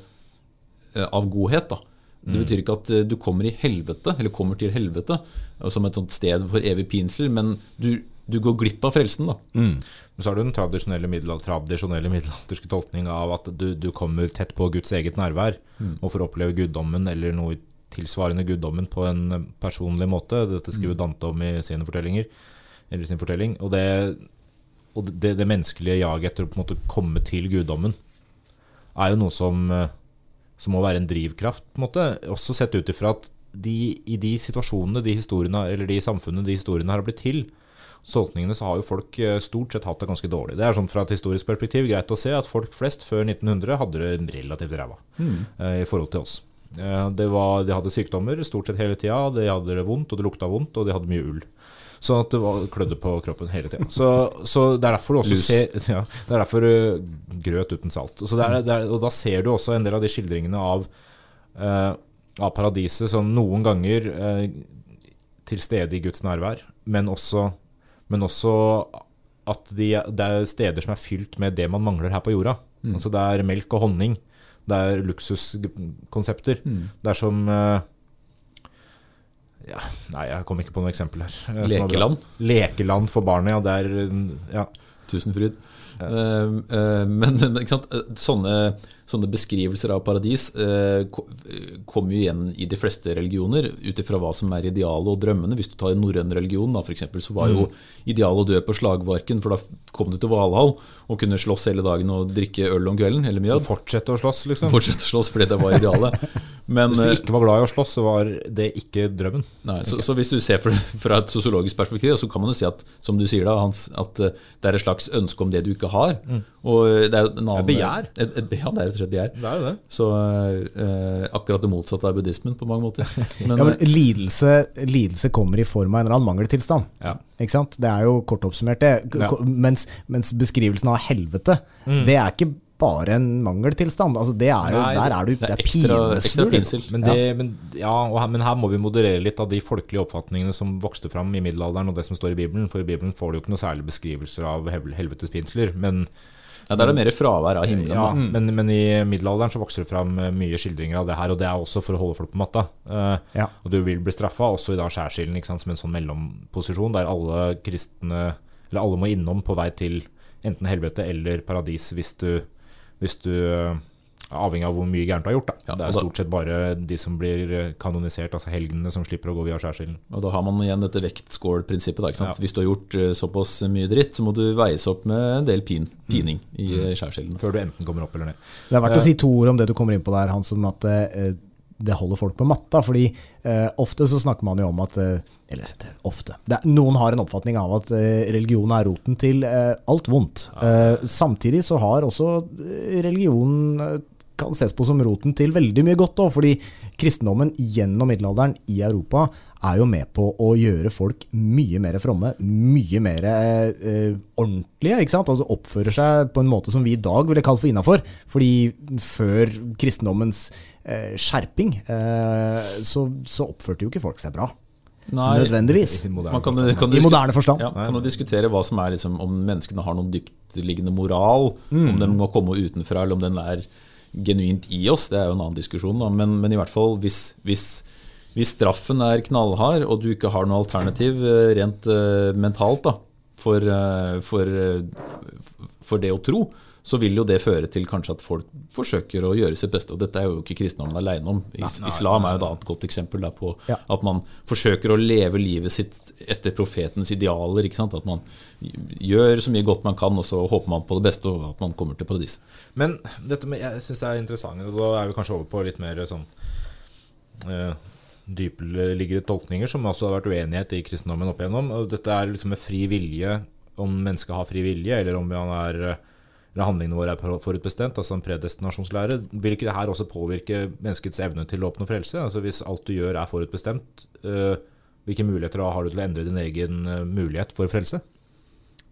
eh, av godhet. da. Det betyr ikke at eh, du kommer i helvete, eller kommer til helvete eh, som et sånt sted for evig pinsel, men du, du går glipp av frelsen. da. Men så har du den tradisjonelle, middelal tradisjonelle middelalderske tolkning av at du, du kommer tett på Guds eget nærvær og får oppleve guddommen eller noe tilsvarende guddommen på en personlig måte. Dette skriver Dante om i sine fortellinger. Eller sin fortelling. Og det, og det, det menneskelige jaget etter å på en måte komme til guddommen er jo noe som, eh, som må være en drivkraft, på en måte. Også sett ut ifra at de, i de situasjonene, de historiene, eller de samfunnene de historiene her har blitt til, tolkningene så har jo folk eh, stort sett hatt det ganske dårlig. Det er sånn Fra et historisk perspektiv greit å se at folk flest før 1900 hadde det relativt ræva eh, i forhold til oss. Uh, Det var, de hadde sykdommer stort sett hele tida, de hadde det vondt, og det lukta vondt, og de hadde mye ull. Sånn at det var klødde på kroppen hele tida. Så, så det er derfor du også Lus. ser *laughs* ja, Det er derfor grøt uten salt. Så det er, det er, og da ser du også en del av de skildringene av, uh, av paradiset som noen ganger uh, til stede i Guds nærvær, men også, men også at de, det er steder som er fylt med det man mangler her på jorda. Altså det er melk og honning. Det er luksuskonsepter. Det er som eh, ja, Nei, jeg kom ikke på noe eksempel her. eh. Lekeland. Lekeland for barnet, ja. Det er eh, ja. Tusenfryd. Eh, eh, men men, ikke sant? Sånne, sånne beskrivelser av paradis eh, eh, kommer jo igjen i de fleste religioner ut ifra hva som er idealet og drømmene. Hvis du tar norrøn religion, da, for eksempel, så var jo idealet å dø på slagvarken, for da kom du til Valhall og kunne slåss hele dagen og drikke øl om kvelden, eller Så mye. fortsette å slåss, liksom. Fortsette å slåss fordi det var idealet. Men, Hvis du eh, ikke var glad i å slåss, så var det ikke drømmen. Nei, så, så hvis du ser fra, fra et sosiologisk perspektiv, så kan man jo si at som du sier da, Hans, at eh, det er et slags ønske om det du ikke har. Og det er en annen, et begjær. Et, et, ja, det er rett og slett begjær. Det er jo det. Så eh, akkurat det motsatte av buddhismen på mange måter. *laughs* Men, Ja, men lidelse, lidelse kommer i form av en eller annen mangeltilstand. Ja. Ikke sant? Det er jo kort oppsummert det. K- Ja. Mens, mens beskrivelsen av helvete, det er ikke bare en mangeltilstand. Altså, det er jo, Nei, der er du, det det er er ekstra- ekstra pinsel. Men, det, men, ja, og her, men her må vi moderere litt av de folkelige oppfatningene som vokste fram i middelalderen, og det som står i Bibelen. For i Bibelen får du jo ikke noe særlig beskrivelser av hel- helvetes pinsler. Men, Ja, Der er det mer fravær av himmelen. Ja, mm. men, men i middelalderen så vokser det fram eh, mye skildringer av det her, og det er også for å holde folk på matta. Uh, Ja. Og du vil bli straffa, også i da skjærsilden, som en sånn mellomposisjon, der alle kristne Eller alle må innom på vei til enten helvete eller paradis hvis du, hvis du er avhengig av hvor mye gærent du har gjort. Da. Ja, det er da- stort sett bare de som blir eh, kanonisert, altså helgenene, som slipper å gå via skjærsilden. Og da har man igjen dette vektskålprinsippet. Ja. Hvis du har gjort eh, såpass mye dritt, så må du veies opp med en del pin, pining i eh, skjærsilden. Før du enten kommer opp eller ned. Det er verdt Ja. å si to ord om det du kommer inn på der, Hans, om at eh, det holder folk på matta. fordi eh, ofte så snakker man jo om at eh, Eller det, ofte. Det, er- noen har en oppfatning av at eh, religion er roten til eh, alt vondt. Eh, samtidig så har også religionen religion kan ses på som roten til veldig mye godt òg, fordi kristendommen gjennom middelalderen i Europa er jo med på å gjøre folk mye mer fromme, mye mer eh, ordentlige. ikke sant? Altså Oppfører seg på en måte som vi i dag ville kalt for innafor. Fordi før kristendommens eh, skjerping, eh, så, så oppførte jo ikke folk seg bra. Nødvendigvis. I moderne Man kan, kan I moderne forstand. Ja, kan jo diskutere hva som er liksom, om menneskene har noen dyptliggende moral, om den må komme utenfra, eller om den er genuint i oss. Det er jo en annen diskusjon. Da. Men, men i hvert fall hvis, hvis, hvis straffen er knallhard, og du ikke har noe alternativ eh, rent eh, mentalt da, for, eh, for, for det å tro, så vil jo det føre til kanskje at folk forsøker å gjøre sitt beste. Og dette er jo ikke kristendommen alene om. Is Islam er jo et annet godt eksempel der på Ja. at man forsøker å leve livet sitt etter profetens idealer. ikke sant? At man gjør så mye godt man kan, og så håper man på det beste, og at man kommer til paradis. Men dette med, jeg syns det er interessant, og da er vi kanskje over på litt mer sånn uh, dypeliggende tolkninger, som også har vært uenighet i kristendommen opp igjennom. Og dette er liksom med fri vilje, om mennesket har fri vilje, eller om han er eh, eller handlingene våre er forutbestemt, altså en predestinasjonslære. Vil ikke det her også påvirke menneskets evne til å oppnå frelse? Altså Hvis alt du gjør er forutbestemt, eh, hvilke muligheter da har du til å endre din egen eh, mulighet for frelse?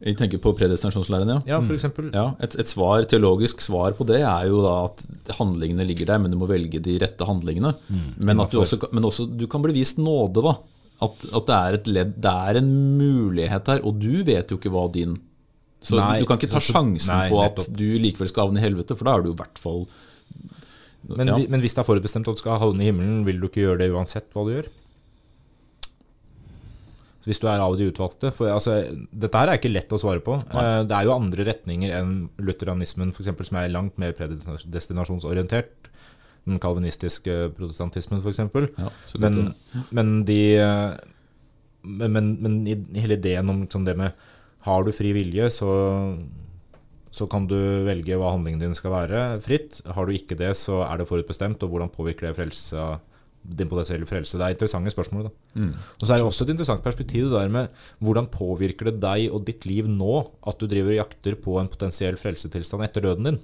Jeg tenker på predestinasjonslæren, ja. Ja, for eksempel. Ja, et, et svar, teologisk svar på det er jo da at handlingene ligger der, men du må velge de rette handlingene. Men, at du også, men også du kan bli vist nåde, da. At, at det er et ledd, det er en mulighet her, og du vet jo ikke hva din Så Nei, du kan ikke ta sjansen nei, på at du likevel skal havne i helvete, for da er du i hvert fall Men, ja. men hvis det er forutbestemt at du skal havne i himmelen, vil du ikke gjøre det uansett hva du gjør? Hvis du er av de utvalgte for, altså, Dette her er ikke lett å svare på. Nei. Det er jo andre retninger enn lutheranismen, eksempel, som er langt mer predestinasjonsorientert. Den kalvinistiske protestantismen, f.eks. ja, Men, men de eh, men, men, hele ideen om liksom det med Har du fri vilje, så, så kan du velge hva handlingen din skal være, fritt. Har du ikke det, så er det forutbestemt. Og hvordan påvirker det frelse, din potensielle frelse? Det er interessante spørsmål. Mm. Og så er det også et interessant perspektiv det der med hvordan påvirker det deg og ditt liv nå at du driver og jakter på en potensiell frelsetilstand etter døden din?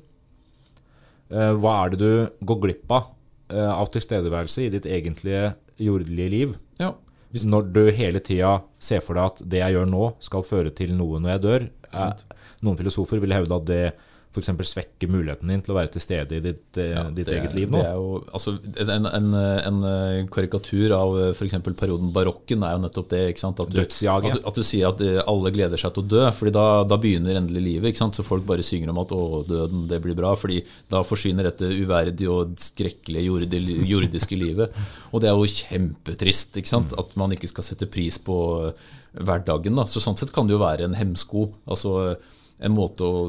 Eh, Hva er det du går glipp av eh, av tilstedeværelse i ditt egentlige jordelige liv? Ja. Når du hele tida ser for deg at det jeg gjør nå, skal føre til noe når jeg dør. Er, noen filosofer vil hevde at det f.eks. svekker muligheten din til å være til stede i ditt, eh, Ja, ditt det eget liv nå. Det er jo, altså, en, en, en eh, karikatur av f.eks. perioden barokken er jo nettopp det. At du, Dødsjaget. At, du- at du sier at eh, alle gleder seg til å dø, fordi da, da begynner endelig livet. ikke sant? Så folk bare synger om at 'å, døden, det blir bra', fordi da forsvinner dette uverdige og skrekkelige jordi- jordiske livet. Og det er jo kjempetrist ikke sant? at man ikke skal sette pris på eh, hverdagen. da. Så Sånn sett kan det jo være en hemsko. altså en måte å,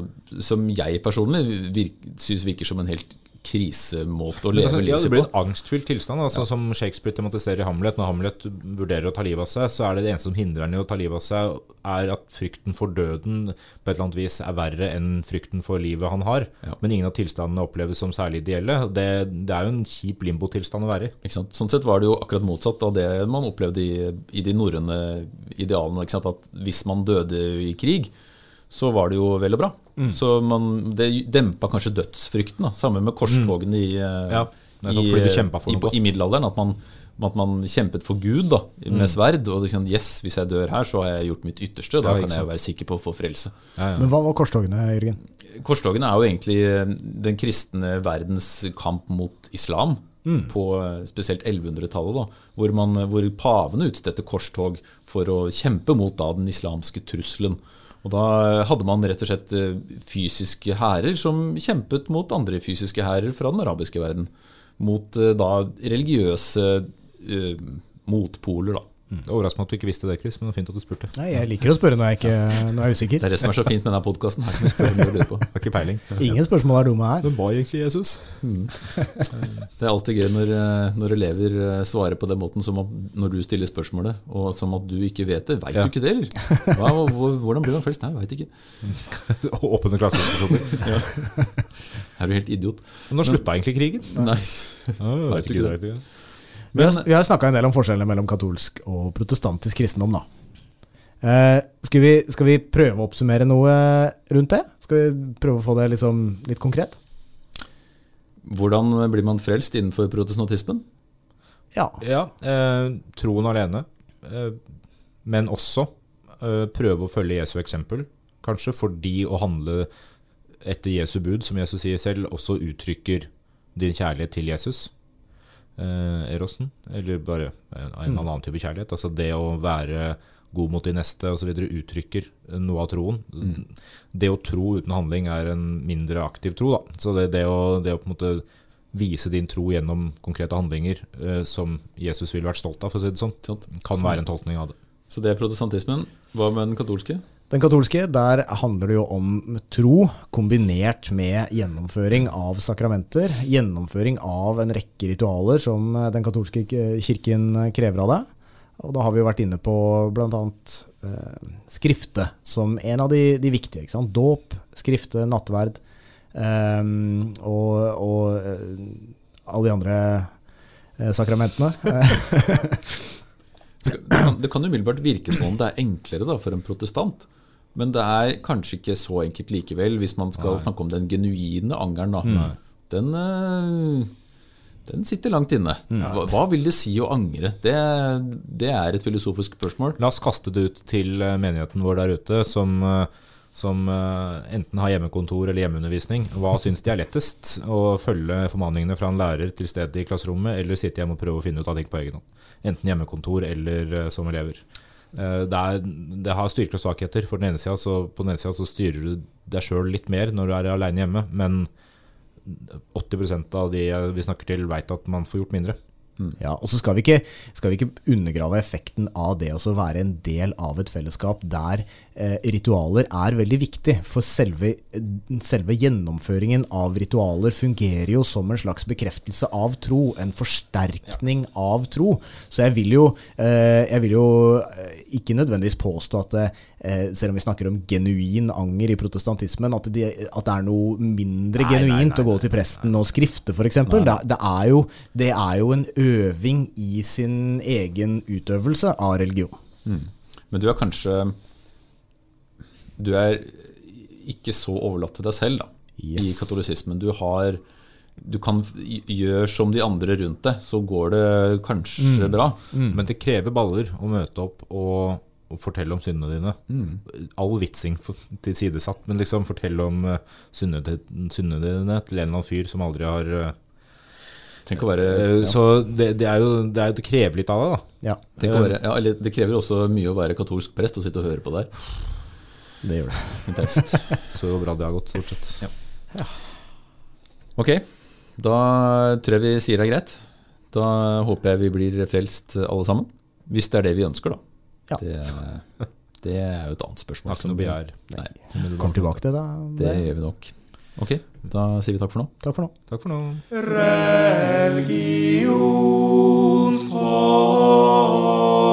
som jeg personlig virk, syns virker som en helt krisemåte å leve leve altså, ja, det blir en angstfylt tilstand. Altså, Som Shakespeare tematiserer i Hamlet. Når Hamlet vurderer å ta livet av seg, så er det det eneste som hindrer han i å ta livet av seg, er at frykten for døden på et eller annet vis er verre enn frykten for livet han har. Ja. Men ingen av tilstandene oppleves som særlig ideelle. Det, det er jo en kjip limbotilstand å være i. Sånn sett var det jo akkurat motsatt av det man opplevde i, i de norrøne idealene. At hvis man døde i krig, så var det jo vel og bra. Mm. Så man, det dempa kanskje dødsfrykten. Da. Samme med korstogene i, eh, Ja, i, du kjempet for i, i middelalderen. At man, at man kjempet for Gud da, Mm. med sverd. Og liksom, yes, hvis jeg dør her, så har jeg gjort mitt ytterste. Da Ja, kan jeg jo være sikker på å få frelse. Ja, ja. Men hva var korstogene, Jørgen? Korstogene er jo egentlig eh, den kristne verdens kamp mot islam. På eh, spesielt 1100-tallet, hvor, hvor pavene utstedte korstog for å kjempe mot da, den islamske trusselen. Og da hadde man rett og slett eh, fysiske hærer som kjempet mot andre fysiske hærer fra den arabiske verden. Mot eh, da religiøse uh, motpoler, da. Det overrasker meg at du ikke visste det, Chris, men det er fint at du spurte. Nei, jeg liker å spørre når jeg, ikke, når jeg er usikker. Det er det som er så fint med denne podkasten. Har ikke peiling. *laughs* Ingen spørsmål er dumme her. Hvem var egentlig Jesus? Det er alltid gøy når, eh, når elever eh, svarer på den måten som om, når du stiller spørsmålet, og som at du ikke vet det. Veit Ja. du ikke det, eller? Hva, hvordan blir man frelst? Nei, veit ikke. *laughs* Åpne klassediskusjoner. Er du helt idiot? Men Nå slutta egentlig krigen. Nei. Ah, Vet du ikke det? Vi har, vi har snakka en del om forskjellene mellom katolsk og protestantisk kristendom. da. Eh, skal, vi, skal vi prøve å oppsummere noe rundt det? Skal vi prøve å få det liksom litt konkret? Hvordan blir man frelst innenfor protestantismen? Ja. Ja, eh, troen alene. Eh, men også eh, prøve å følge Jesu eksempel. Kanskje fordi å handle etter Jesu bud, som Jesus sier selv, også uttrykker din kjærlighet til Jesus. Eh, erosen. Eller bare en, en annen type kjærlighet. Altså det å være god mot de neste osv. uttrykker noe av troen. Det å tro uten handling er en mindre aktiv tro. Da. Så det, det, å, det å på en måte vise din tro gjennom konkrete handlinger eh, som Jesus ville vært stolt av, for å si det sånn, kan være en tolkning av det. Så det er protestantismen. Hva med den katolske? Den katolske, der handler det jo om tro kombinert med gjennomføring av sakramenter. Gjennomføring av en rekke ritualer som den katolske kirken krever av deg. Og da har vi jo vært inne på bl.a. Eh, skrifte som en av de, de viktige. Ikke sant? Dåp, skrifte, nattverd eh, og, og eh, alle de andre eh, sakramentene. *laughs* Det kan umiddelbart virke som om det er enklere da, for en protestant. Men det er kanskje ikke så enkelt likevel, hvis man skal Nei. snakke om den genuine angeren. Da. Den, eh, den sitter langt inne. Hva, hva vil det si å angre? Det, det er et filosofisk spørsmål. La oss kaste det ut til eh, menigheten vår der ute, som, eh, som enten har hjemmekontor eller hjemmeundervisning. Hva syns de er lettest? Å følge formaningene fra en lærer til stede i klasserommet, eller sitte hjemme og prøve å finne ut av ting på egen hånd? Enten hjemmekontor eller som elever. Eh, Det, er, det har styrker og svakheter. For den ene siden, så, på den ene så styrer du deg sjøl litt mer når du er aleine hjemme, men 80% av de vi snakker til, veit at man får gjort mindre. Ja, og så skal vi, ikke, skal vi ikke undergrave effekten av det å være en del av et fellesskap der ritualer er veldig viktig. For selve, selve gjennomføringen av ritualer fungerer jo som en slags bekreftelse av tro. En forsterkning av tro. Så jeg vil jo, eh, jeg vil jo eh, ikke nødvendigvis påstå at det, eh, selv om vi snakker om genuin anger i protestantismen, at det, at det er noe mindre Nei, nei, genuint nei, å gå til presten og skrifte, f.eks. Det, det, er jo- det er jo en øving i sin egen utøvelse av religion. Men du er kanskje Du er ikke så overlatt til deg selv da, i katolisismen. Du har du kan gjøre som de andre rundt deg, så går det kanskje bra. Men det krever baller å møte opp og, og fortelle om syndene dine. All vitsing tilsidesatt, men liksom fortelle om uh, syndene, syndene dine til en eller annen fyr som aldri har uh, Tenk å være, eh, ja. Så det, det er jo det, er, det krever litt av det, da. Ja, Tenk å være, ja, eller det krever også mye å være katolsk prest og sitte og høre på der. Det gjør det. Intenst. *laughs* Så bra det har gått, stort sett. Ok, da tror jeg vi sier det er greit. Da håper jeg vi blir frelst alle sammen. Hvis det er det vi ønsker, da. Ja. Det, det er jo et annet spørsmål. Ikke noe begjær. Kommer tilbake til det. det gjør vi nok. Ok, da sier vi takk for nå. Takk for nå. Takk for nå. Religionsfolk.